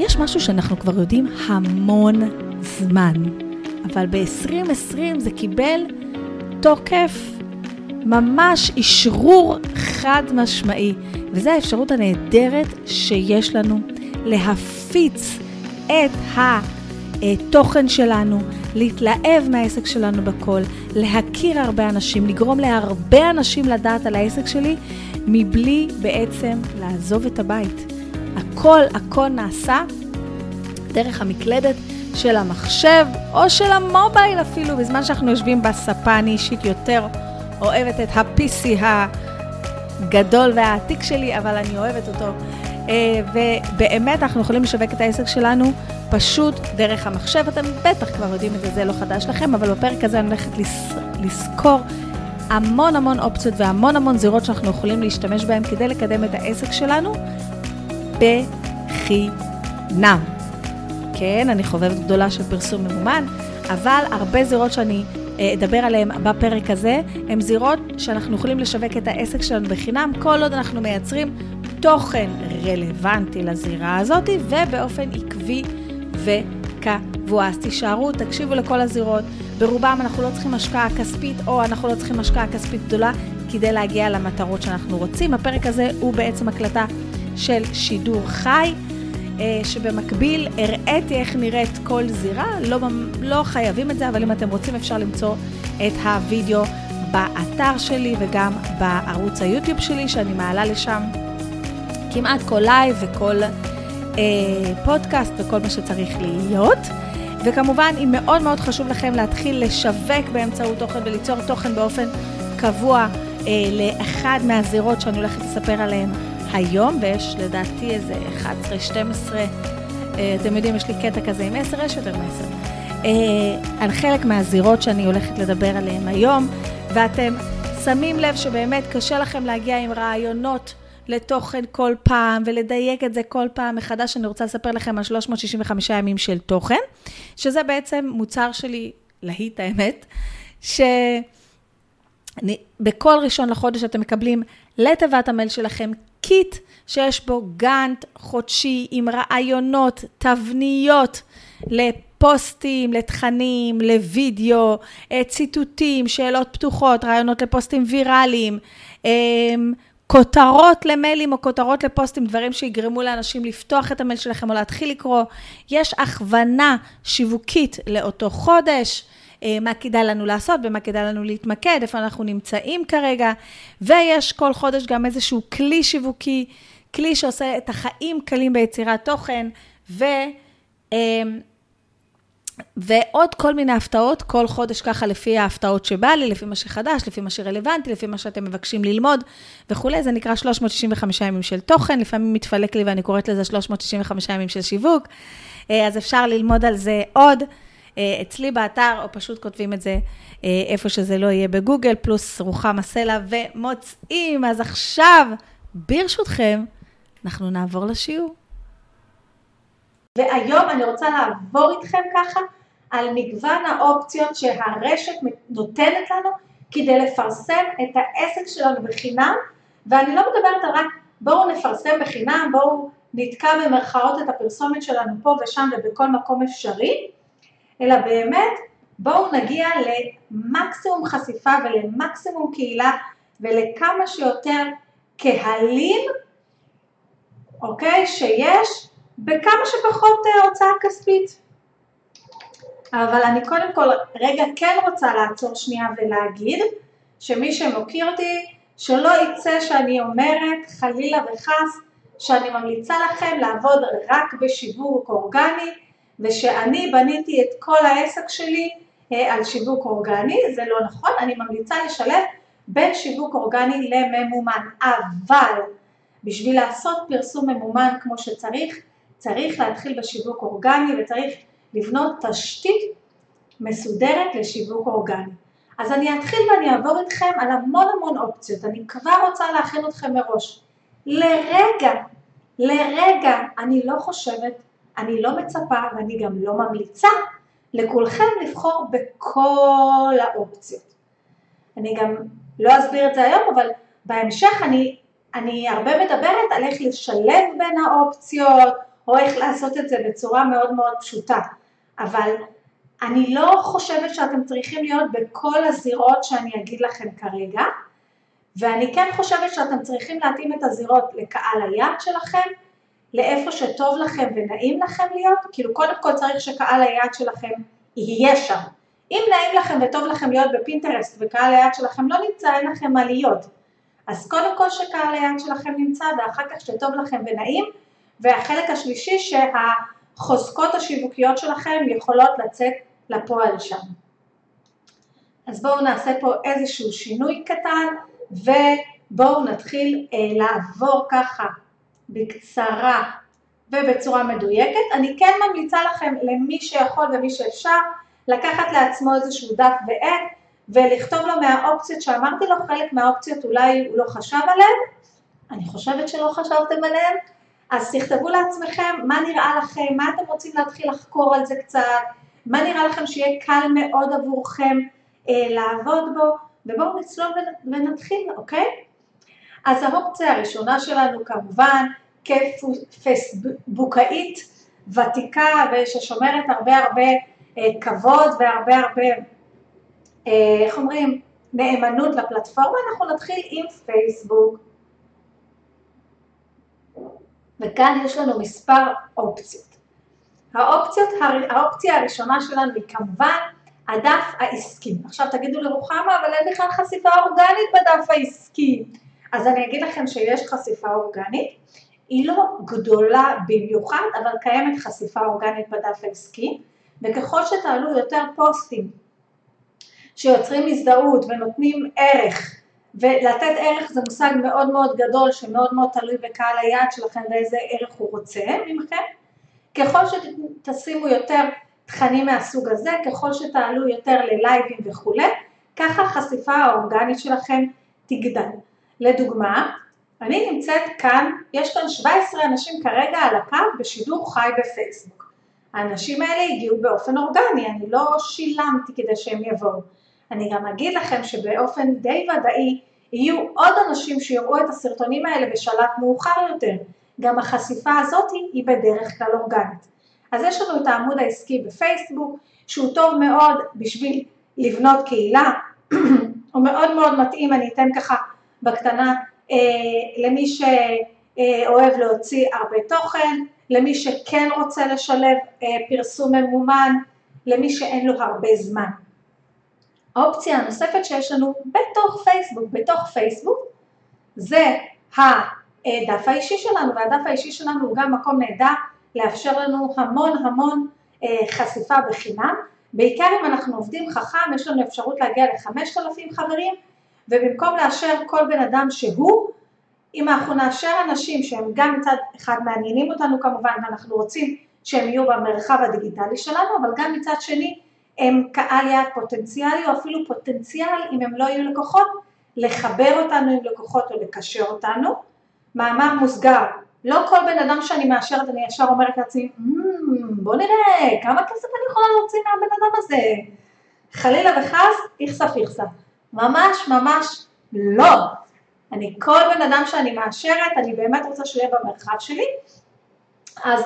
יש משהו שאנחנו כבר יודעים המון זמן, אבל ב-2020 זה קיבל תוקף, ממש אשרור חד משמעי, וזו האפשרות הנהדרת שיש לנו להפיץ את התוכן שלנו, להתלהב מהעסק שלנו בכל, להכיר הרבה אנשים, לגרום להרבה אנשים לדעת על העסק שלי, מבלי בעצם לעזוב את הבית. הכל הכל נעשה דרך המקלדת של המחשב או של המובייל אפילו, בזמן שאנחנו יושבים בספה, אני אישית יותר אוהבת את ה-PC הגדול והעתיק שלי, אבל אני אוהבת אותו. אה, ובאמת אנחנו יכולים לשווק את העסק שלנו פשוט דרך המחשב. אתם בטח כבר יודעים את זה, זה לא חדש לכם, אבל בפרק הזה אני הולכת לזכור המון המון אופציות והמון המון זירות שאנחנו יכולים להשתמש בהן כדי לקדם את העסק שלנו בחינם. כן, אני חובבת גדולה של פרסום ממומן, אבל הרבה זירות שאני אה, אדבר עליהן בפרק הזה, הן זירות שאנחנו יכולים לשווק את העסק שלנו בחינם, כל עוד אנחנו מייצרים תוכן רלוונטי לזירה הזאת, ובאופן עקבי וקבוע. אז תישארו, תקשיבו לכל הזירות. ברובם אנחנו לא צריכים השקעה כספית, או אנחנו לא צריכים השקעה כספית גדולה, כדי להגיע למטרות שאנחנו רוצים. הפרק הזה הוא בעצם הקלטה של שידור חי, אה, שבמקביל הראיתי איך נראית כל זירה, לא, לא חייבים את זה, אבל אם אתם רוצים אפשר למצוא את הוידאו באתר שלי וגם בערוץ היוטיוב שלי, שאני מעלה לשם כמעט כל לייב וכל אה, פודקאסט וכל מה שצריך להיות. וכמובן, אם מאוד מאוד חשוב לכם להתחיל לשווק באמצעות תוכן וליצור תוכן באופן קבוע אה, לאחד מהזירות שאני הולכת לספר עליהן היום, ויש לדעתי איזה 11, 12, אה, אתם יודעים, יש לי קטע כזה עם 10, יש יותר מ-10, אה, על חלק מהזירות שאני הולכת לדבר עליהן היום, ואתם שמים לב שבאמת קשה לכם להגיע עם רעיונות לתוכן כל פעם ולדייק את זה כל פעם מחדש. אני רוצה לספר לכם על 365 ימים של תוכן, שזה בעצם מוצר שלי, להיט האמת, שבכל ראשון לחודש אתם מקבלים לתיבת המייל שלכם kit שיש בו גאנט חודשי עם רעיונות, תבניות לפוסטים, לתכנים, לוידאו, אה, ציטוטים, שאלות פתוחות, רעיונות לפוסטים ויראליים. אמ, כותרות למיילים או כותרות לפוסטים, דברים שיגרמו לאנשים לפתוח את המייל שלכם או להתחיל לקרוא. יש הכוונה שיווקית לאותו חודש, מה כדאי לנו לעשות, במה כדאי לנו להתמקד, איפה אנחנו נמצאים כרגע, ויש כל חודש גם איזשהו כלי שיווקי, כלי שעושה את החיים קלים ביצירת תוכן, ו... אה, ועוד כל מיני הפתעות, כל חודש ככה לפי ההפתעות שבא לי, לפי מה שחדש, לפי מה שרלוונטי, לפי מה שאתם מבקשים ללמוד וכולי, זה נקרא 365 ימים של תוכן, לפעמים מתפלק לי ואני קוראת לזה 365 ימים של שיווק, אה, אז אפשר ללמוד על זה עוד. אה, אצלי באתר, או פשוט כותבים את זה אה, איפה שזה לא יהיה בגוגל, פלוס רוחמה סלע ומוצאים. אז עכשיו, ברשותכם, אנחנו נעבור לשיעור. והיום אני רוצה לעבור איתכם ככה על מגוון האופציות שהרשת נותנת לנו כדי לפרסם את העסק שלנו בחינם, ואני לא מדברת על רק בואו נפרסם בחינם, בואו נתקע במרכאות את הפרסומת שלנו פה ושם ובכל מקום אפשרי, אלא באמת בואו נגיע למקסימום חשיפה ולמקסימום קהילה ולכמה שיותר קהלים, אוקיי, שיש בכמה שפחות אה, הוצאה כספית. אבל אני קודם כל רגע כן רוצה לעצור שנייה ולהגיד שמי שמוקיר אותי, שלא יצא שאני אומרת חלילה וחס שאני ממליצה לכם לעבוד רק בשיווק אורגני ושאני בניתי את כל העסק שלי אה, על שיווק אורגני, זה לא נכון, אני ממליצה לשלב בין שיווק אורגני לממומן, אבל בשביל לעשות פרסום ממומן כמו שצריך, צריך להתחיל בשיווק אורגני וצריך לבנות תשתית מסודרת לשיווק אורגני. אז אני אתחיל ואני אעבור איתכם על המון המון אופציות, אני כבר רוצה להכין אתכם מראש. לרגע, לרגע, אני לא חושבת, אני לא מצפה ואני גם לא ממליצה לכולכם לבחור בכל האופציות. אני גם לא אסביר את זה היום, אבל בהמשך אני, אני הרבה מדברת על איך לשלב בין האופציות, או איך לעשות את זה בצורה מאוד מאוד פשוטה, אבל אני לא חושבת שאתם צריכים להיות בכל הזירות שאני אגיד לכם כרגע, ואני כן חושבת שאתם צריכים להתאים את הזירות לקהל היעד שלכם, לאיפה שטוב לכם ונעים לכם להיות, כאילו קודם כל צריך שקהל היעד שלכם יהיה שם. אם נעים לכם וטוב לכם להיות בפינטרסט וקהל היעד שלכם לא נמצא, אין לכם מה להיות. אז קודם כל שקהל היעד שלכם נמצא ואחר כך שטוב לכם ונעים, והחלק השלישי שהחוזקות השיווקיות שלכם יכולות לצאת לפועל שם. אז בואו נעשה פה איזשהו שינוי קטן ובואו נתחיל אה, לעבור ככה בקצרה ובצורה מדויקת. אני כן ממליצה לכם למי שיכול ומי שאפשר לקחת לעצמו איזשהו דף ועט ולכתוב לו מהאופציות שאמרתי לו, חלק מהאופציות אולי הוא לא חשב עליהן, אני חושבת שלא חשבתם עליהן, אז תכתבו לעצמכם מה נראה לכם, מה אתם רוצים להתחיל לחקור על זה קצת, מה נראה לכם שיהיה קל מאוד עבורכם אה, לעבוד בו, ובואו נצלול ונתחיל, אוקיי? אז האופציה הראשונה שלנו כמובן כפייסבוקאית ותיקה וששומרת הרבה הרבה אה, כבוד והרבה הרבה, אה, איך אומרים, נאמנות לפלטפורמה, אנחנו נתחיל עם פייסבוק. וכאן יש לנו מספר אופציות. האופציות, האופציה הראשונה שלנו היא כמובן הדף העסקי. עכשיו תגידו לרוחמה, אבל אין בכלל חשיפה אורגנית בדף העסקי. אז אני אגיד לכם שיש חשיפה אורגנית, היא לא גדולה במיוחד, אבל קיימת חשיפה אורגנית בדף העסקי, וככל שתעלו יותר פוסטים שיוצרים הזדהות ונותנים ערך, ולתת ערך זה מושג מאוד מאוד גדול שמאוד מאוד תלוי בקהל היעד שלכם ואיזה ערך הוא רוצה ממכם, ככל שתשימו יותר תכנים מהסוג הזה, ככל שתעלו יותר ללייבים וכולי, ככה החשיפה האורגנית שלכם תגדל. לדוגמה, אני נמצאת כאן, יש כאן 17 אנשים כרגע על הקו בשידור חי בפייסבוק. האנשים האלה הגיעו באופן אורגני, אני לא שילמתי כדי שהם יבואו. אני גם אגיד לכם שבאופן די ודאי יהיו עוד אנשים שיראו את הסרטונים האלה בשלב מאוחר יותר. גם החשיפה הזאת היא בדרך כלל אורגנית. אז יש לנו את העמוד העסקי בפייסבוק, שהוא טוב מאוד בשביל לבנות קהילה, הוא מאוד מאוד מתאים, אני אתן ככה בקטנה למי שאוהב להוציא הרבה תוכן, למי שכן רוצה לשלב אה, פרסום ממומן, למי שאין לו הרבה זמן. האופציה הנוספת שיש לנו בתוך פייסבוק, בתוך פייסבוק זה הדף האישי שלנו, והדף האישי שלנו הוא גם מקום נהדר לאפשר לנו המון המון אה, חשיפה בחינם, בעיקר אם אנחנו עובדים חכם, יש לנו אפשרות להגיע לחמשת אלפים חברים, ובמקום לאשר כל בן אדם שהוא, אם אנחנו נאשר אנשים שהם גם מצד אחד מעניינים אותנו כמובן, ואנחנו רוצים שהם יהיו במרחב הדיגיטלי שלנו, אבל גם מצד שני הם קהל יעד פוטנציאלי או אפילו פוטנציאל אם הם לא יהיו לקוחות, לחבר אותנו עם לקוחות או לקשר אותנו. מאמר מוסגר, לא כל בן אדם שאני מאשרת אני ישר אומרת לעצמי, mm, בוא נראה כמה כסף אני יכולה להוציא מהבן אדם הזה. חלילה וחס, איכסה פיכסה. ממש ממש לא. אני כל בן אדם שאני מאשרת, אני באמת רוצה שהוא יהיה במרחב שלי. אז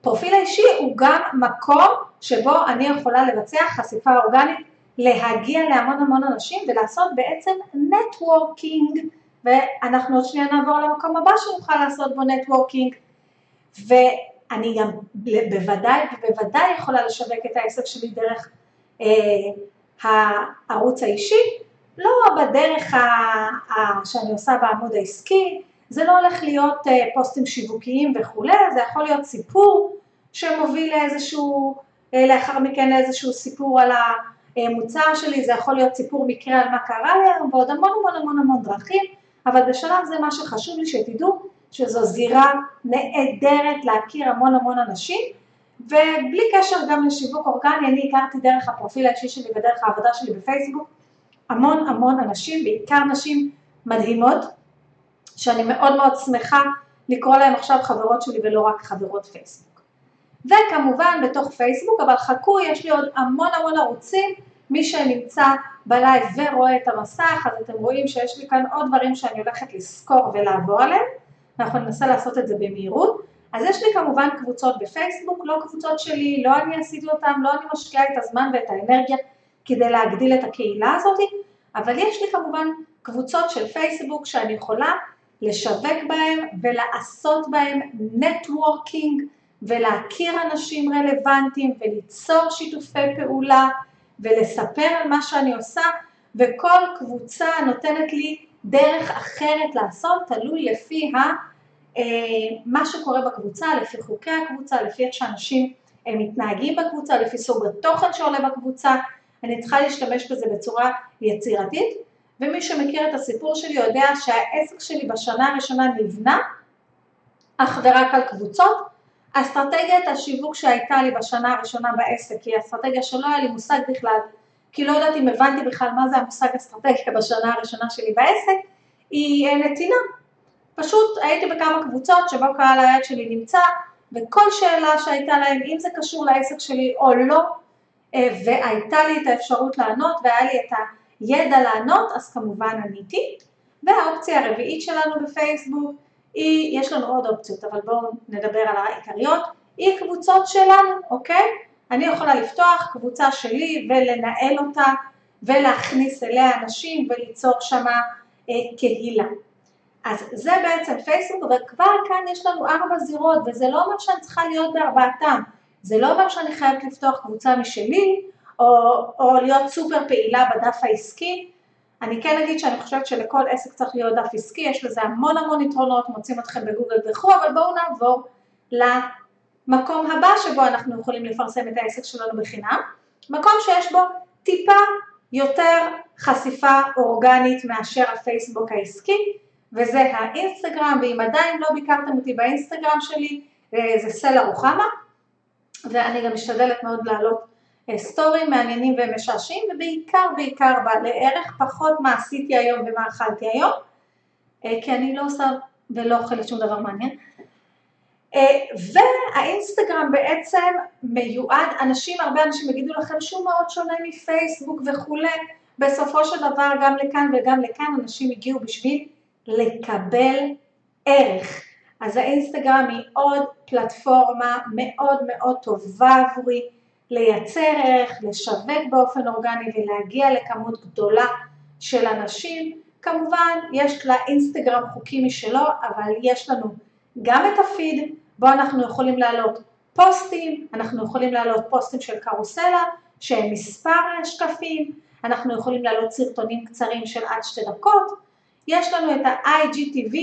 הפרופיל האישי הוא גם מקום שבו אני יכולה לבצע חשיפה אורגנית, להגיע להמון המון אנשים ולעשות בעצם networking, ואנחנו עוד שנייה נעבור למקום הבא שנוכל לעשות בו networking, ואני גם בוודאי ובוודאי יכולה לשווק את העסק שלי דרך אה, הערוץ האישי, לא בדרך ה, שאני עושה בעמוד העסקי, זה לא הולך להיות אה, פוסטים שיווקיים וכולי, זה יכול להיות סיפור שמוביל לאיזשהו, אה, לאחר מכן לאיזשהו סיפור על המוצר שלי, זה יכול להיות סיפור מקרה על מה קרה לי היום ועוד המון המון המון המון דרכים, אבל בשלב זה מה שחשוב לי שתדעו שזו זירה נהדרת להכיר המון המון אנשים ובלי קשר גם לשיווק אורגני, אני הכרתי דרך הפרופיל האישי שלי ודרך העבודה שלי בפייסבוק המון המון אנשים, בעיקר נשים מדהימות שאני מאוד מאוד שמחה לקרוא להם עכשיו חברות שלי ולא רק חברות פייסבוק. וכמובן בתוך פייסבוק, אבל חכו, יש לי עוד המון המון ערוצים, מי שנמצא בלייב ורואה את המסך, אז אתם רואים שיש לי כאן עוד דברים שאני הולכת לזכור ולעבור עליהם, אנחנו ננסה לעשות את זה במהירות. אז יש לי כמובן קבוצות בפייסבוק, לא קבוצות שלי, לא אני עשיתי אותן, לא אני משקיעה את הזמן ואת האנרגיה כדי להגדיל את הקהילה הזאת, אבל יש לי כמובן קבוצות של פייסבוק שאני יכולה לשווק בהם ולעשות בהם נטוורקינג ולהכיר אנשים רלוונטיים וליצור שיתופי פעולה ולספר על מה שאני עושה וכל קבוצה נותנת לי דרך אחרת לעשות, תלוי לפי ה, מה שקורה בקבוצה, לפי חוקי הקבוצה, לפי איך שאנשים אה, מתנהגים בקבוצה, לפי סוג התוכן שעולה בקבוצה, אני צריכה להשתמש בזה בצורה יצירתית ומי שמכיר את הסיפור שלי יודע שהעסק שלי בשנה הראשונה נבנה אך ורק על קבוצות. אסטרטגיית השיווק שהייתה לי בשנה הראשונה בעסק היא אסטרטגיה שלא היה לי מושג בכלל, כי לא יודעת אם הבנתי בכלל מה זה המושג אסטרטגיה בשנה הראשונה שלי בעסק, היא אה, נתינה. פשוט הייתי בכמה קבוצות שבו קהל היד שלי נמצא, וכל שאלה שהייתה להם, אם זה קשור לעסק שלי או לא, אה, והייתה לי את האפשרות לענות והיה לי את הידע לענות, אז כמובן עניתי. והאופציה הרביעית שלנו בפייסבוק היא, יש לנו עוד אופציות, אבל בואו נדבר על העיקריות, היא קבוצות שלנו, אוקיי? אני יכולה לפתוח קבוצה שלי ולנהל אותה ולהכניס אליה אנשים וליצור שמה אה, קהילה. אז זה בעצם פייסבוק, וכבר כאן יש לנו ארבע זירות, וזה לא אומר שאני צריכה להיות בארבעתם. זה לא אומר שאני חייבת לפתוח קבוצה משלי, או, או להיות סופר פעילה בדף העסקי. אני כן אגיד שאני חושבת שלכל עסק צריך להיות דף עסקי, יש לזה המון המון יתרונות, מוצאים אתכם בגוגל וכו', אבל בואו נעבור למקום הבא שבו אנחנו יכולים לפרסם את העסק שלנו בחינם, מקום שיש בו טיפה יותר חשיפה אורגנית מאשר הפייסבוק העסקי, וזה האינסטגרם, ואם עדיין לא ביקרתם אותי באינסטגרם שלי, אה, זה סלע רוחמה, ואני גם משתדלת מאוד לעלות אה, סטורים מעניינים ומשעשעים ובעיקר בעיקר בעלי ערך, פחות מה עשיתי היום ומה אכלתי היום, אה, כי אני לא עושה ולא אוכלת שום דבר מעניין. והאינסטגרם בעצם מיועד, אנשים, הרבה אנשים יגידו לכם שהוא מאוד שונה מפייסבוק וכולי, בסופו של דבר גם לכאן וגם לכאן אנשים הגיעו בשביל לקבל ערך. אז האינסטגרם היא עוד פלטפורמה מאוד מאוד טובה עבורי לייצר ערך, לשווק באופן אורגני ולהגיע לכמות גדולה של אנשים. כמובן יש לאינסטגרם חוקים משלו, אבל יש לנו גם את הפיד בו אנחנו יכולים להעלות פוסטים, אנחנו יכולים להעלות פוסטים של קרוסלה שהם מספר שקפים, אנחנו יכולים להעלות סרטונים קצרים של עד שתי דקות, יש לנו את ה-IGTV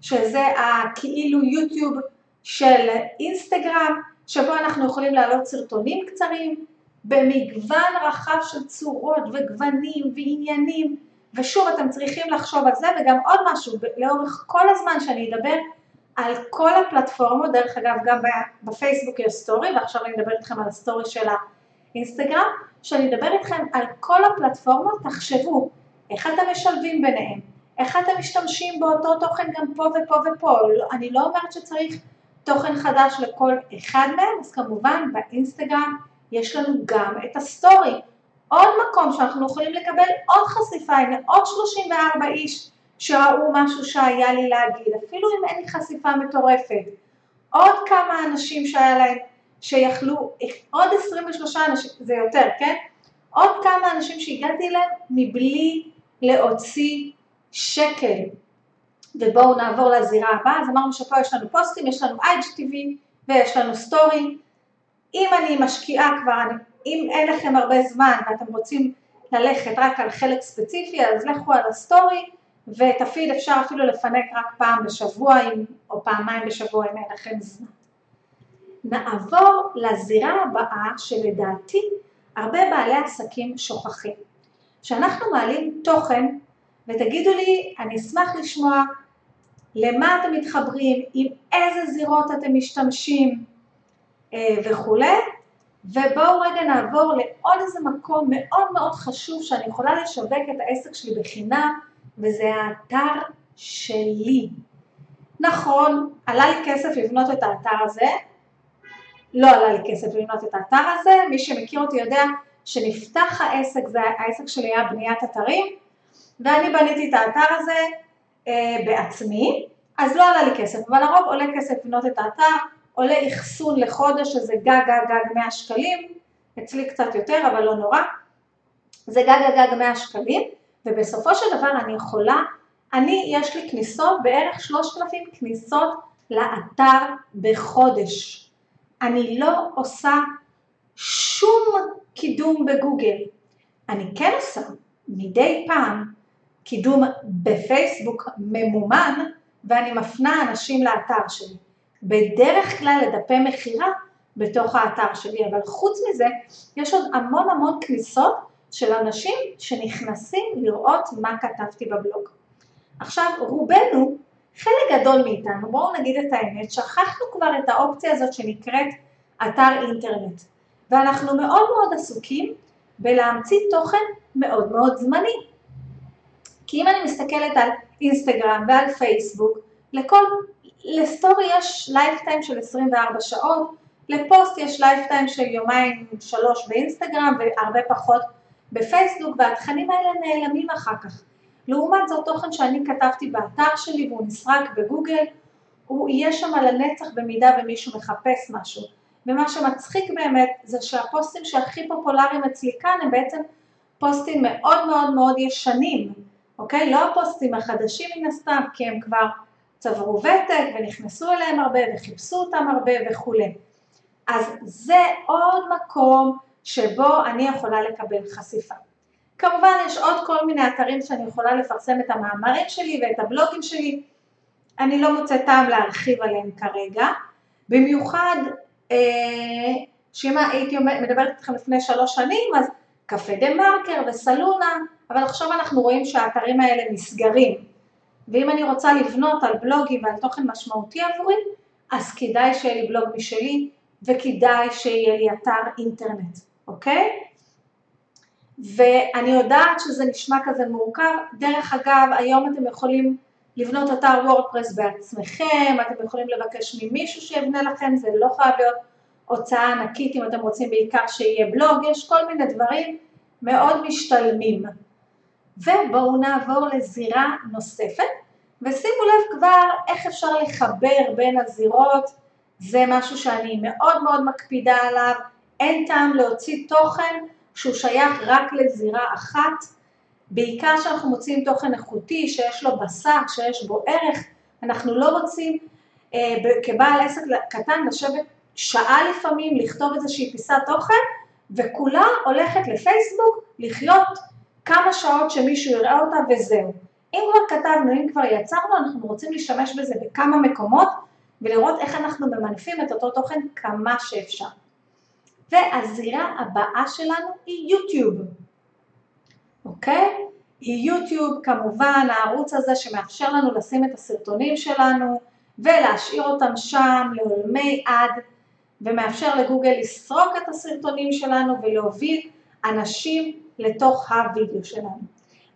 שזה הכאילו יוטיוב של אינסטגרם, שבו אנחנו יכולים להעלות סרטונים קצרים במגוון רחב של צורות וגוונים ועניינים, ושוב אתם צריכים לחשוב על זה, וגם עוד משהו, לאורך כל הזמן שאני אדבר על כל הפלטפורמות, דרך אגב גם בפייסבוק יש סטורי, ועכשיו אני אדבר איתכם על הסטורי של האינסטגרם, שאני אדבר איתכם על כל הפלטפורמות, תחשבו איך אתם משלבים ביניהם, איך אתם משתמשים באותו תוכן גם פה ופה ופה, אני לא אומרת שצריך תוכן חדש לכל אחד מהם, אז כמובן באינסטגרם יש לנו גם את הסטורי. עוד מקום שאנחנו יכולים לקבל עוד חשיפה, הנה עוד 34 איש שראו משהו שהיה לי להגיד, אפילו אם אין לי חשיפה מטורפת. עוד כמה אנשים שהיה להם, שיכלו, עוד 23 אנשים, זה יותר, כן? עוד כמה אנשים שהגעתי אליהם מבלי להוציא שקל. ובואו נעבור לזירה הבאה, אז אמרנו שפה יש לנו פוסטים, יש לנו IGTV ויש לנו סטורי. אם אני משקיעה כבר, אם אין לכם הרבה זמן ואתם רוצים ללכת רק על חלק ספציפי, אז לכו על הסטורי ואת הפיד אפשר אפילו לפנק רק פעם בשבוע או פעמיים בשבוע אם אין לכם זמן. נעבור לזירה הבאה שלדעתי הרבה בעלי עסקים שוכחים. כשאנחנו מעלים תוכן ותגידו לי, אני אשמח לשמוע למה אתם מתחברים, עם איזה זירות אתם משתמשים אה, וכולי, ובואו רגע נעבור לעוד איזה מקום מאוד מאוד חשוב שאני יכולה לשווק את העסק שלי בחינם, וזה האתר שלי. נכון, עלה לי כסף לבנות את האתר הזה, לא עלה לי כסף לבנות את האתר הזה, מי שמכיר אותי יודע שנפתח העסק, זה העסק שלי היה בניית אתרים, ואני בניתי את האתר הזה אה, בעצמי, אז לא עלה לי כסף, אבל לרוב עולה כסף לבנות את האתר, עולה אחסון לחודש, שזה גג גג גג 100 שקלים, אצלי קצת יותר, אבל לא נורא, זה גג גג גג 100 שקלים, ובסופו של דבר אני יכולה, אני, יש לי כניסות, בערך 3,000 כניסות לאתר בחודש. אני לא עושה שום קידום בגוגל. אני כן עושה מדי פעם קידום בפייסבוק ממומן ואני מפנה אנשים לאתר שלי. בדרך כלל לדפי מכירה בתוך האתר שלי, אבל חוץ מזה יש עוד המון המון כניסות של אנשים שנכנסים לראות מה כתבתי בבלוג. עכשיו רובנו, חלק גדול מאיתנו, בואו נגיד את האמת, שכחנו כבר את האופציה הזאת שנקראת אתר אינטרנט ואנחנו מאוד מאוד עסוקים בלהמציא תוכן מאוד מאוד זמני. כי אם אני מסתכלת על אינסטגרם ועל פייסבוק, לכל, לסטורי יש lifetime של 24 שעות, לפוסט יש lifetime של יומיים שלוש באינסטגרם והרבה פחות בפייסבוק והתכנים האלה נעלמים אחר כך. לעומת זאת תוכן שאני כתבתי באתר שלי והוא נסרק בגוגל, הוא יהיה שם על הנצח במידה ומישהו מחפש משהו. ומה שמצחיק באמת זה שהפוסטים שהכי פופולריים אצלי כאן הם בעצם פוסטים מאוד מאוד מאוד ישנים, אוקיי? לא הפוסטים החדשים מן הסתם, כי הם כבר צברו ותק ונכנסו אליהם הרבה וחיפשו אותם הרבה וכולי. אז זה עוד מקום שבו אני יכולה לקבל חשיפה. כמובן יש עוד כל מיני אתרים שאני יכולה לפרסם את המאמרים שלי ואת הבלוגים שלי, אני לא מוצאת טעם להרחיב עליהם כרגע, במיוחד אה, שאם הייתי מדברת איתכם לפני שלוש שנים אז קפה דה מרקר וסלונה, אבל עכשיו אנחנו רואים שהאתרים האלה נסגרים, ואם אני רוצה לבנות על בלוגים ועל תוכן משמעותי עבורי, אז כדאי שיהיה לי בלוג משלי וכדאי שיהיה לי אתר אינטרנט, אוקיי? ואני יודעת שזה נשמע כזה מורכב, דרך אגב היום אתם יכולים לבנות אתר וורדפרס בעצמכם, אתם יכולים לבקש ממישהו שיבנה לכם, זה לא חייב להיות הוצאה ענקית אם אתם רוצים בעיקר שיהיה בלוג, יש כל מיני דברים מאוד משתלמים. ובואו נעבור לזירה נוספת, ושימו לב כבר איך אפשר לחבר בין הזירות, זה משהו שאני מאוד מאוד מקפידה עליו, אין טעם להוציא תוכן שהוא שייך רק לזירה אחת, בעיקר כשאנחנו מוצאים תוכן איכותי, שיש לו בשר, שיש בו ערך, אנחנו לא רוצים אה, כבעל עסק קטן לשבת שעה לפעמים, לכתוב איזושהי פיסת תוכן, וכולה הולכת לפייסבוק לחיות כמה שעות שמישהו יראה אותה וזהו. אם כבר כתבנו, אם כבר יצרנו, אנחנו רוצים להשתמש בזה בכמה מקומות ולראות איך אנחנו ממנפים את אותו תוכן כמה שאפשר. והזירה הבאה שלנו היא יוטיוב. אוקיי? היא יוטיוב כמובן הערוץ הזה שמאפשר לנו לשים את הסרטונים שלנו ולהשאיר אותם שם לעולמי עד ומאפשר לגוגל לסרוק את הסרטונים שלנו ולהוביל אנשים לתוך הווידאו שלנו.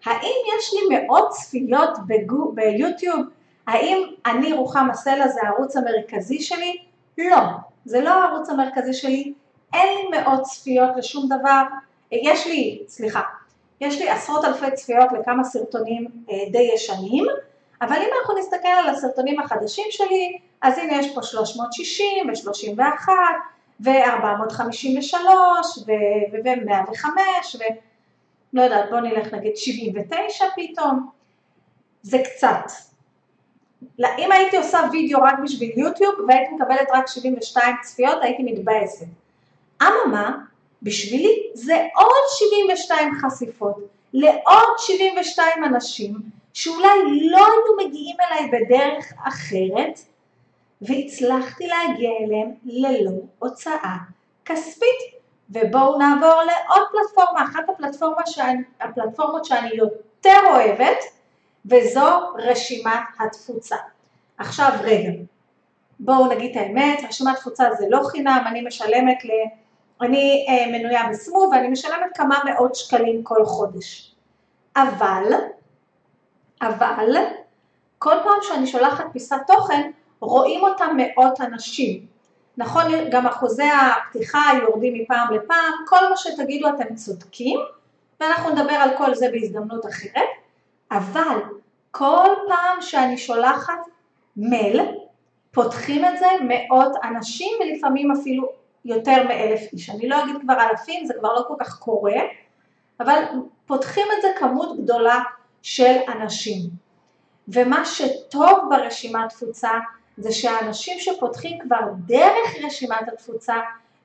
האם יש לי מאות צפיות בגו, ביוטיוב? האם אני רוחמה סלע זה הערוץ המרכזי שלי? לא, זה לא הערוץ המרכזי שלי, אין לי מאות צפיות לשום דבר, יש לי, סליחה, יש לי עשרות אלפי צפיות לכמה סרטונים אה, די ישנים, אבל אם אנחנו נסתכל על הסרטונים החדשים שלי, אז הנה יש פה 360 ו-31 ו-453 ו-105 ולא יודעת, בואו נלך נגיד 79 פתאום, זה קצת. אם הייתי עושה וידאו רק בשביל יוטיוב והייתי מקבלת רק 72 צפיות, הייתי מתבאסת. אממה, בשבילי זה עוד 72 חשיפות לעוד 72 אנשים שאולי לא היו מגיעים אליי בדרך אחרת והצלחתי להגיע אליהם ללא הוצאה כספית. ובואו נעבור לעוד פלטפורמה, אחת הפלטפורמה שאני, הפלטפורמות שאני יותר אוהבת וזו רשימת התפוצה. עכשיו רגע, בואו נגיד את האמת, רשימת תפוצה זה לא חינם, אני משלמת ל... אני אה, מנויה בסמו ואני משלמת כמה מאות שקלים כל חודש. אבל, אבל, כל פעם שאני שולחת פיסת תוכן, רואים אותה מאות אנשים. נכון, גם אחוזי הפתיחה יורדים מפעם לפעם, כל מה שתגידו אתם צודקים, ואנחנו נדבר על כל זה בהזדמנות אחרת, אבל כל פעם שאני שולחת מייל, פותחים את זה מאות אנשים ולפעמים אפילו יותר מאלף איש. אני לא אגיד כבר אלפים, זה כבר לא כל כך קורה, אבל פותחים את זה כמות גדולה של אנשים. ומה שטוב ברשימת תפוצה זה שהאנשים שפותחים כבר דרך רשימת התפוצה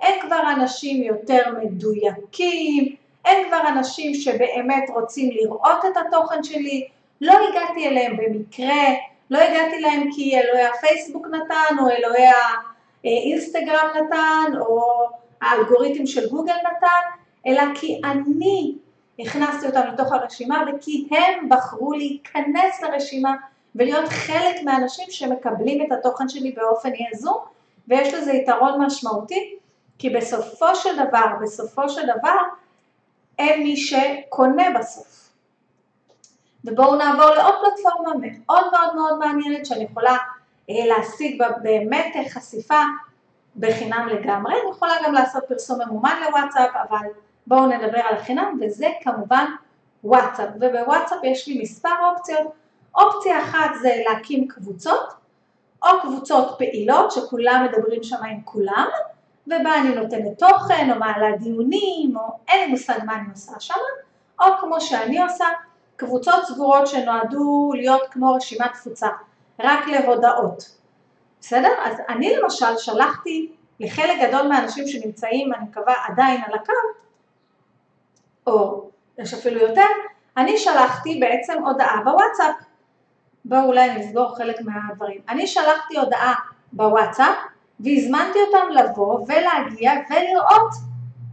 הם כבר אנשים יותר מדויקים, הם כבר אנשים שבאמת רוצים לראות את התוכן שלי, לא הגעתי אליהם במקרה, לא הגעתי להם כי אלוהי הפייסבוק נתן או אלוהי האינסטגרם נתן או האלגוריתם של גוגל נתן, אלא כי אני הכנסתי אותם לתוך הרשימה וכי הם בחרו להיכנס לרשימה ולהיות חלק מהאנשים שמקבלים את התוכן שלי באופן יזום ויש לזה יתרון משמעותי כי בסופו של דבר, בסופו של דבר הם מי שקונה בסוף. ובואו נעבור לעוד פלטפורמה מאוד מאוד מאוד מעניינת שאני יכולה אה, להשיג בה באמת חשיפה בחינם לגמרי, אני יכולה גם לעשות פרסום ממומן לוואטסאפ, אבל בואו נדבר על החינם, וזה כמובן וואטסאפ, ובוואטסאפ יש לי מספר אופציות, אופציה אחת זה להקים קבוצות, או קבוצות פעילות שכולם מדברים שם עם כולם, ובה אני נותנת תוכן, או מעלה דיונים, או אין לי מושג מה אני עושה שם, או כמו שאני עושה, קבוצות סגורות שנועדו להיות כמו רשימת תפוצה, רק להודעות. בסדר? אז אני למשל שלחתי לחלק גדול מהאנשים שנמצאים, אני מקווה, עדיין על הקו, או יש אפילו יותר, אני שלחתי בעצם הודעה בוואטסאפ. בואו אולי נסגור חלק מהדברים. אני שלחתי הודעה בוואטסאפ והזמנתי אותם לבוא ולהגיע ולראות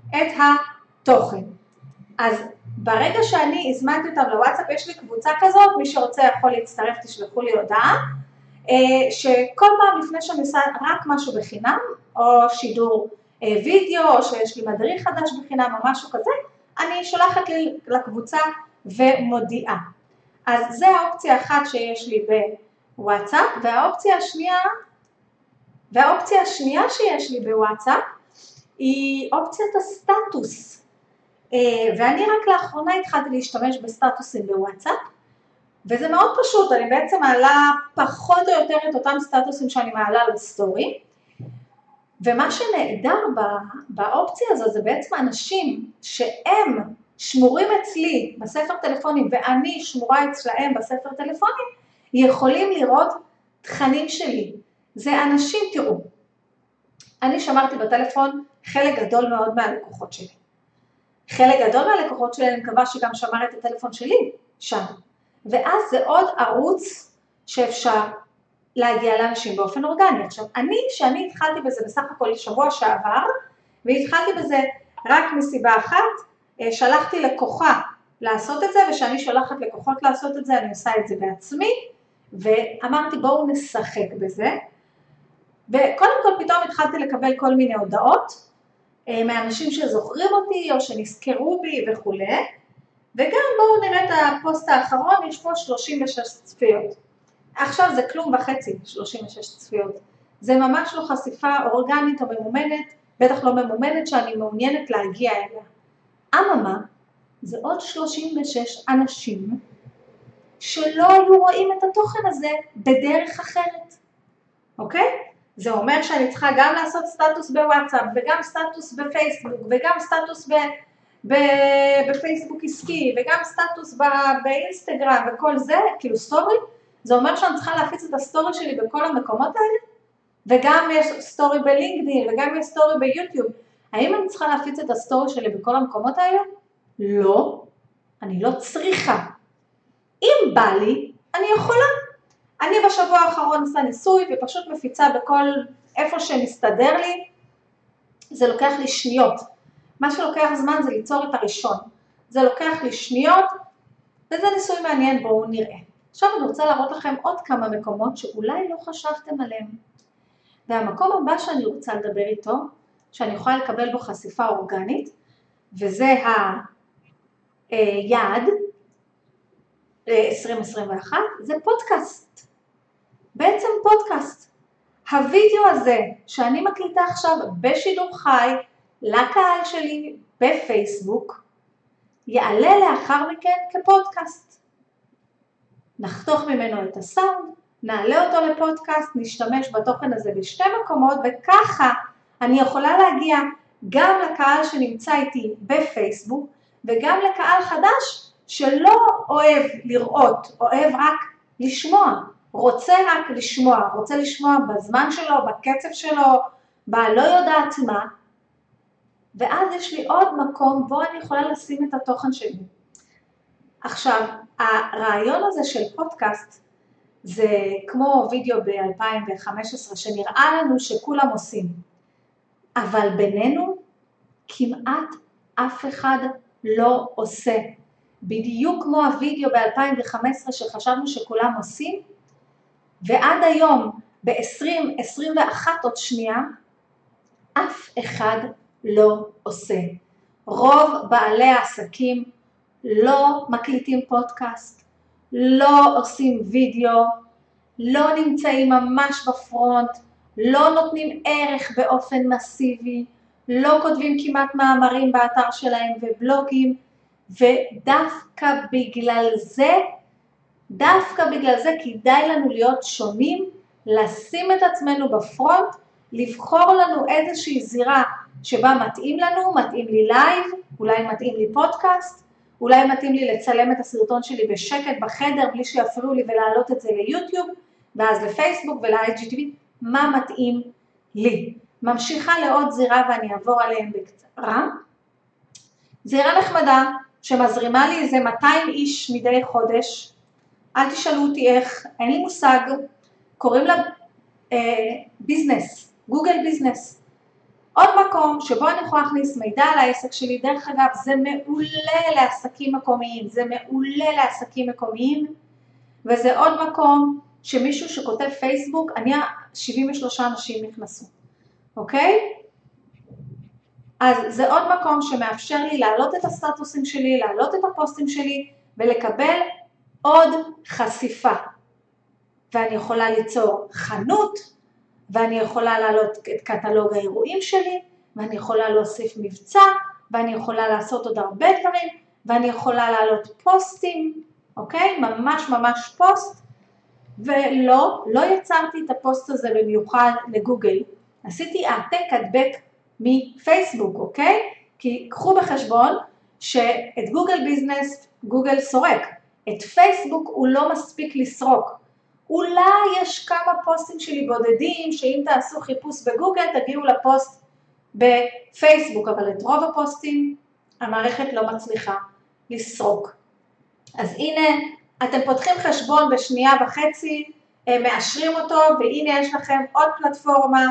את התוכן. אז ברגע שאני הזמנתי אותם לוואטסאפ, יש לי קבוצה כזאת, מי שרוצה יכול להצטרף, תשלחו לי הודעה, אה, שכל פעם לפני שאני עושה רק משהו בחינם, או שידור אה, וידאו, או שיש לי מדריך חדש בחינם או משהו כזה, אני שולחת לקבוצה ומודיעה. אז זה האופציה אחת שיש לי בוואטסאפ, והאופציה השנייה, והאופציה השנייה שיש לי בוואטסאפ היא אופציית הסטטוס. אה, ואני רק לאחרונה התחלתי להשתמש בסטטוסים בוואטסאפ, וזה מאוד פשוט, אני בעצם מעלה פחות או יותר את אותם סטטוסים שאני מעלה לסטורי, ומה שנהדר באופציה הזו זה בעצם אנשים שהם שמורים אצלי בספר טלפונים ואני שמורה אצלהם בספר טלפונים, יכולים לראות תכנים שלי. זה אנשים, תראו, אני שמרתי בטלפון חלק גדול מאוד מהלקוחות שלי. חלק גדול מהלקוחות שלי, אני מקווה שגם שמר את הטלפון שלי שם. ואז זה עוד ערוץ שאפשר להגיע לאנשים באופן אורגני. עכשיו, אני, שאני התחלתי בזה בסך הכל שבוע שעבר, והתחלתי בזה רק מסיבה אחת, שלחתי לקוחה לעשות את זה, וכשאני שולחת לקוחות לעשות את זה, אני עושה את זה בעצמי, ואמרתי בואו נשחק בזה, וקודם כל פתאום התחלתי לקבל כל מיני הודעות אה, מאנשים שזוכרים אותי או שנזכרו בי וכולי, וגם בואו נראה את הפוסט האחרון, יש פה 36 צפיות. עכשיו זה כלום וחצי, 36 צפיות. זה ממש לא חשיפה אורגנית או ממומנת, בטח לא ממומנת שאני מעוניינת להגיע אליה. אממה, זה עוד 36 אנשים שלא היו רואים את התוכן הזה בדרך אחרת, אוקיי? זה אומר שאני צריכה גם לעשות סטטוס בוואטסאפ וגם סטטוס בפייסבוק וגם סטטוס ב... בפייסבוק עסקי וגם סטטוס באינסטגרם וכל זה, כאילו סטורי, זה אומר שאני צריכה להפיץ את הסטורי שלי בכל המקומות האלה? וגם יש סטורי בלינקדאין וגם יש סטורי ביוטיוב. האם אני צריכה להפיץ את הסטורי שלי בכל המקומות האלה? לא, אני לא צריכה. אם בא לי, אני יכולה. אני בשבוע האחרון עושה ניסוי ופשוט מפיצה בכל, איפה שמסתדר לי, זה לוקח לי שניות. מה שלוקח זמן זה ליצור את הראשון. זה לוקח לי שניות, וזה ניסוי מעניין, בואו נראה. עכשיו אני רוצה להראות לכם עוד כמה מקומות שאולי לא חשבתם עליהם. והמקום הבא שאני רוצה לדבר איתו, שאני יכולה לקבל בו חשיפה אורגנית, וזה היעד ל-2021, זה פודקאסט. בעצם פודקאסט. הווידאו הזה שאני מקליטה עכשיו בשידור חי לקהל שלי בפייסבוק, יעלה לאחר מכן כפודקאסט. נחתוך ממנו את הסאונד, נעלה אותו לפודקאסט, נשתמש בתוכן הזה בשתי מקומות, וככה אני יכולה להגיע גם לקהל שנמצא איתי בפייסבוק, וגם לקהל חדש שלא אוהב לראות, אוהב רק לשמוע, רוצה רק לשמוע, רוצה לשמוע בזמן שלו, בקצב שלו, בלא יודעת מה, ואז יש לי עוד מקום בו אני יכולה לשים את התוכן שלי. עכשיו, הרעיון הזה של פודקאסט זה כמו וידאו ב-2015 שנראה לנו שכולם עושים, אבל בינינו כמעט אף אחד לא עושה. בדיוק כמו הווידאו ב-2015 שחשבנו שכולם עושים, ועד היום, ב-2021 עוד שנייה, אף אחד לא עושה. רוב בעלי העסקים לא מקליטים פודקאסט, לא עושים וידאו, לא נמצאים ממש בפרונט, לא נותנים ערך באופן מסיבי, לא כותבים כמעט מאמרים באתר שלהם ובלוגים, ודווקא בגלל זה, דווקא בגלל זה כדאי לנו להיות שונים, לשים את עצמנו ב front, לבחור לנו איזושהי זירה שבה מתאים לנו, מתאים לי לייב, אולי מתאים לי פודקאסט, אולי מתאים לי לצלם את הסרטון שלי בשקט בחדר בלי שיפריעו לי ולהעלות את זה ליוטיוב, ואז לפייסבוק ול-IGTV, מה מתאים לי. ממשיכה לעוד זירה ואני אעבור עליהם בקצרה. זירה נחמדה שמזרימה לי איזה 200 איש מדי חודש, אל תשאלו אותי איך, אין לי מושג, קוראים לה אה, ביזנס, גוגל ביזנס. עוד מקום שבו אני יכולה להכניס מידע על העסק שלי, דרך אגב זה מעולה לעסקים מקומיים, זה מעולה לעסקים מקומיים וזה עוד מקום שמישהו שכותב פייסבוק, אני 73 אנשים נכנסו, אוקיי? אז זה עוד מקום שמאפשר לי להעלות את הסטטוסים שלי, להעלות את הפוסטים שלי ולקבל עוד חשיפה. ואני יכולה ליצור חנות, ואני יכולה להעלות את קטלוג האירועים שלי, ואני יכולה להוסיף מבצע, ואני יכולה לעשות עוד הרבה דברים, ואני יכולה להעלות פוסטים, אוקיי? ממש ממש פוסט, ולא, לא יצרתי את הפוסט הזה במיוחד לגוגל, עשיתי העתק הדבק מפייסבוק, אוקיי? כי קחו בחשבון שאת גוגל ביזנס גוגל סורק, את פייסבוק הוא לא מספיק לסרוק. אולי יש כמה פוסטים שלי בודדים שאם תעשו חיפוש בגוגל תגיעו לפוסט בפייסבוק, אבל את רוב הפוסטים המערכת לא מצליחה לסרוק. אז הנה, אתם פותחים חשבון בשנייה וחצי, מאשרים אותו, והנה יש לכם עוד פלטפורמה,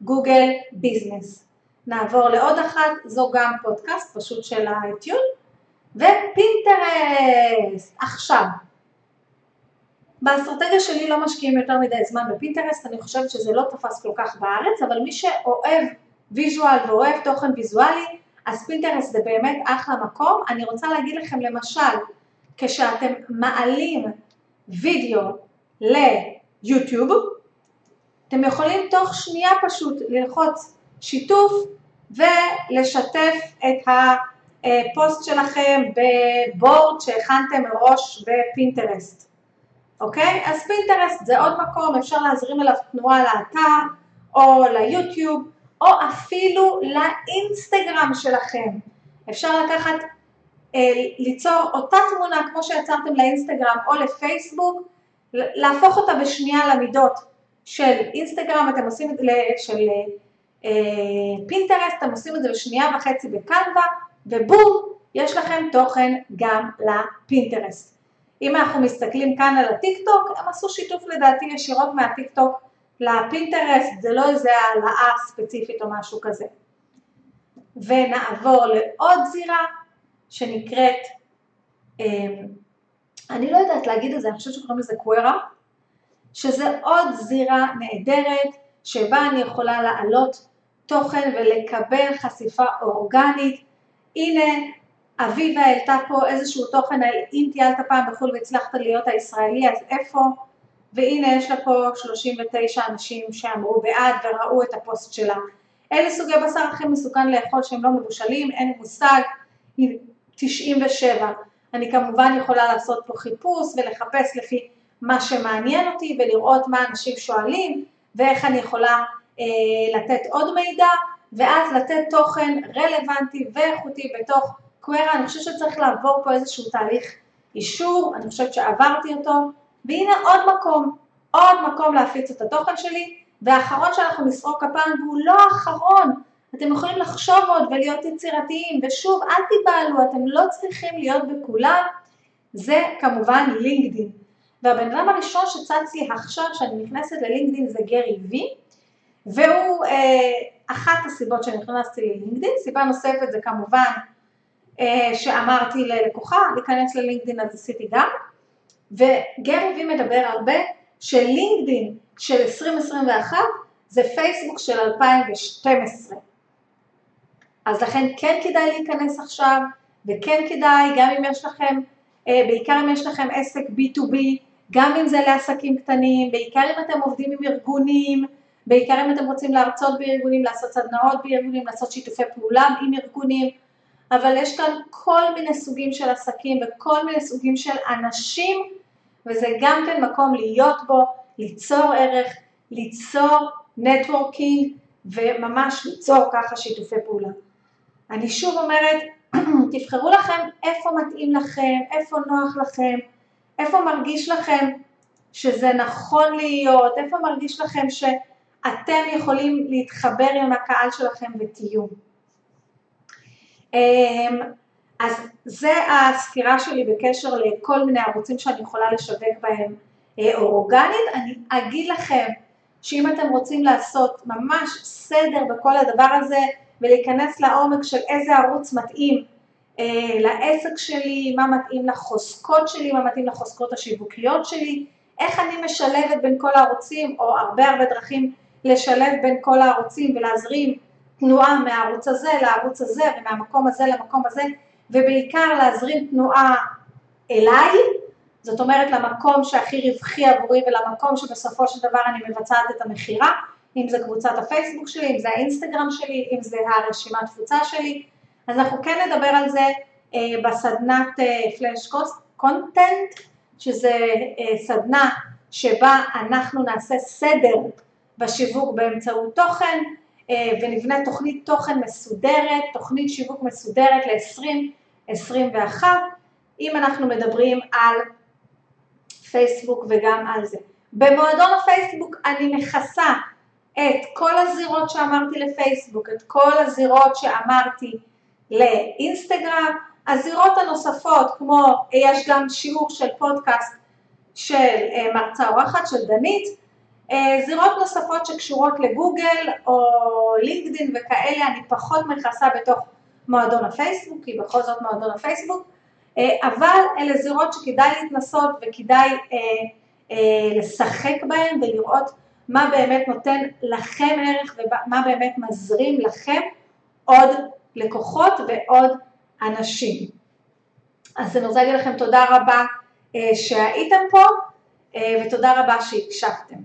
גוגל ביזנס. נעבור לעוד אחת, זו גם פודקאסט פשוט של האטיון, ופינטרסט. עכשיו, באסטרטגיה שלי לא משקיעים יותר מדי זמן בפינטרסט, אני חושבת שזה לא תפס כל כך בארץ, אבל מי שאוהב visual ואוהב תוכן ויזואלי, אז פינטרסט זה באמת אחלה מקום. אני רוצה להגיד לכם למשל, כשאתם מעלים וידאו ליוטיוב, אתם יכולים תוך שנייה פשוט ללחוץ שיתוף ולשתף את הפוסט שלכם ב board שהכנתם מראש בפינטרסט, אוקיי? אז פינטרסט זה עוד מקום, אפשר להזרים אליו תנועה לאתר או ליוטיוב או אפילו לאינסטגרם שלכם. אפשר לקחת, ליצור אותה תמונה כמו שיצרתם לאינסטגרם או לפייסבוק, להפוך אותה בשנייה למידות של אינסטגרם, אתם עושים את זה, של אה, פינטרסט, אתם עושים את זה בשנייה וחצי בקנווה, ובום, יש לכם תוכן גם לפינטרסט. אם אנחנו מסתכלים כאן על הטיק טוק, הם עשו שיתוף לדעתי ישירות מהטיק טוק לפינטרסט, זה לא איזה העלאה ספציפית או משהו כזה. ונעבור לעוד זירה שנקראת, אה, אני לא יודעת להגיד את זה, אני חושבת שקוראים לזה קווירה, שזה עוד זירה נהדרת שבה אני יכולה להעלות תוכן ולקבל חשיפה אורגנית. הנה, אביבה העלתה פה איזשהו תוכן, אם טיילת פעם בחו"ל והצלחת להיות הישראלי, אז איפה? והנה יש לה פה 39 אנשים שאמרו בעד וראו את הפוסט שלה. אלה סוגי בשר הכי מסוכן לאכול שהם לא מבושלים, אין מושג, 97. אני כמובן יכולה לעשות פה חיפוש ולחפש לפי מה שמעניין אותי ולראות מה אנשים שואלים ואיך אני יכולה אה, לתת עוד מידע ואז לתת תוכן רלוונטי ואיכותי בתוך קווירה, אני חושבת שצריך לעבור פה איזשהו תהליך אישור, אני חושבת שעברתי אותו, והנה עוד מקום, עוד מקום להפיץ את התוכן שלי, והאחרון שאנחנו נסרוק הפעם, והוא לא האחרון, אתם יכולים לחשוב עוד ולהיות יצירתיים, ושוב, אל תיבהלו, אתם לא צריכים להיות בכולם, זה כמובן לינקדין. והבן אדם הראשון שצץ לי עכשיו, שאני נכנסת ללינקדין, זה גרי וי, והוא אה, אחת הסיבות שנכנסתי ללינקדין, סיבה נוספת זה כמובן אה, שאמרתי ללקוחה להיכנס ללינקדין אז עשיתי גם, וגרי וי מדבר הרבה שלינקדין של 2021 זה פייסבוק של 2012. אז לכן כן כדאי להיכנס עכשיו, וכן כדאי, גם אם יש לכם, אה, בעיקר אם יש לכם עסק B2B, גם אם זה לעסקים קטנים, בעיקר אם אתם עובדים עם ארגונים, בעיקר אם אתם רוצים להרצות בארגונים, לעשות סדנאות בארגונים, לעשות שיתופי פעולה עם ארגונים, אבל יש כאן כל מיני סוגים של עסקים וכל מיני סוגים של אנשים, וזה גם כן מקום להיות בו, ליצור ערך, ליצור נטוורקינג וממש ליצור ככה שיתופי פעולה. אני שוב אומרת, תבחרו לכם איפה מתאים לכם, איפה נוח לכם, איפה מרגיש לכם שזה נכון להיות, איפה מרגיש לכם שאתם יכולים להתחבר עם הקהל שלכם ותהיו. אמ, אז זה הסקירה שלי בקשר לכל מיני ערוצים שאני יכולה לשווק בהם אה, אורגנית. אני אגיד לכם שאם אתם רוצים לעשות ממש סדר בכל הדבר הזה ולהיכנס לעומק של איזה ערוץ מתאים אה, לעסק שלי, מה מתאים לחוזקות שלי, מה מתאים לחוזקות השיווקיות שלי, איך אני משלבת בין כל הערוצים, או הרבה הרבה דרכים לשלב בין כל הערוצים ולהזרים תנועה מהערוץ הזה לערוץ הזה ומהמקום הזה למקום הזה, ובעיקר להזרים תנועה אליי, זאת אומרת למקום שהכי רווחי עבורי ולמקום שבסופו של דבר אני מבצעת את המכירה, אם זה קבוצת הפייסבוק שלי, אם זה האינסטגרם שלי, אם זה הרשימת תפוצה שלי, אז אנחנו כן נדבר על זה אה, בסדנת אה, פלאש קונטנט, שזה אה, סדנה שבה אנחנו נעשה סדר בשיווק באמצעות תוכן אה, ונבנה תוכנית תוכן מסודרת, תוכנית שיווק מסודרת ל-2021, אם אנחנו מדברים על פייסבוק וגם על זה. במועדון הפייסבוק אני מכסה את כל הזירות שאמרתי לפייסבוק, את כל הזירות שאמרתי לאינסטגרם, הזירות הנוספות כמו יש גם שיעור של פודקאסט של אה, מרצה אורחת של דנית, אה, זירות נוספות שקשורות לגוגל או לינקדין וכאלה אני פחות מכסה בתוך מועדון הפייסבוק, כי בכל זאת מועדון הפייסבוק, אה, אבל אלה זירות שכדאי להתנסות וכדאי לשחק בהן ולראות מה באמת נותן לכם ערך ומה באמת מזרים לכם עוד לקוחות ועוד אנשים. אז אני רוצה להגיד לכם תודה רבה אה, שהייתם פה אה, ותודה רבה שהקשבתם.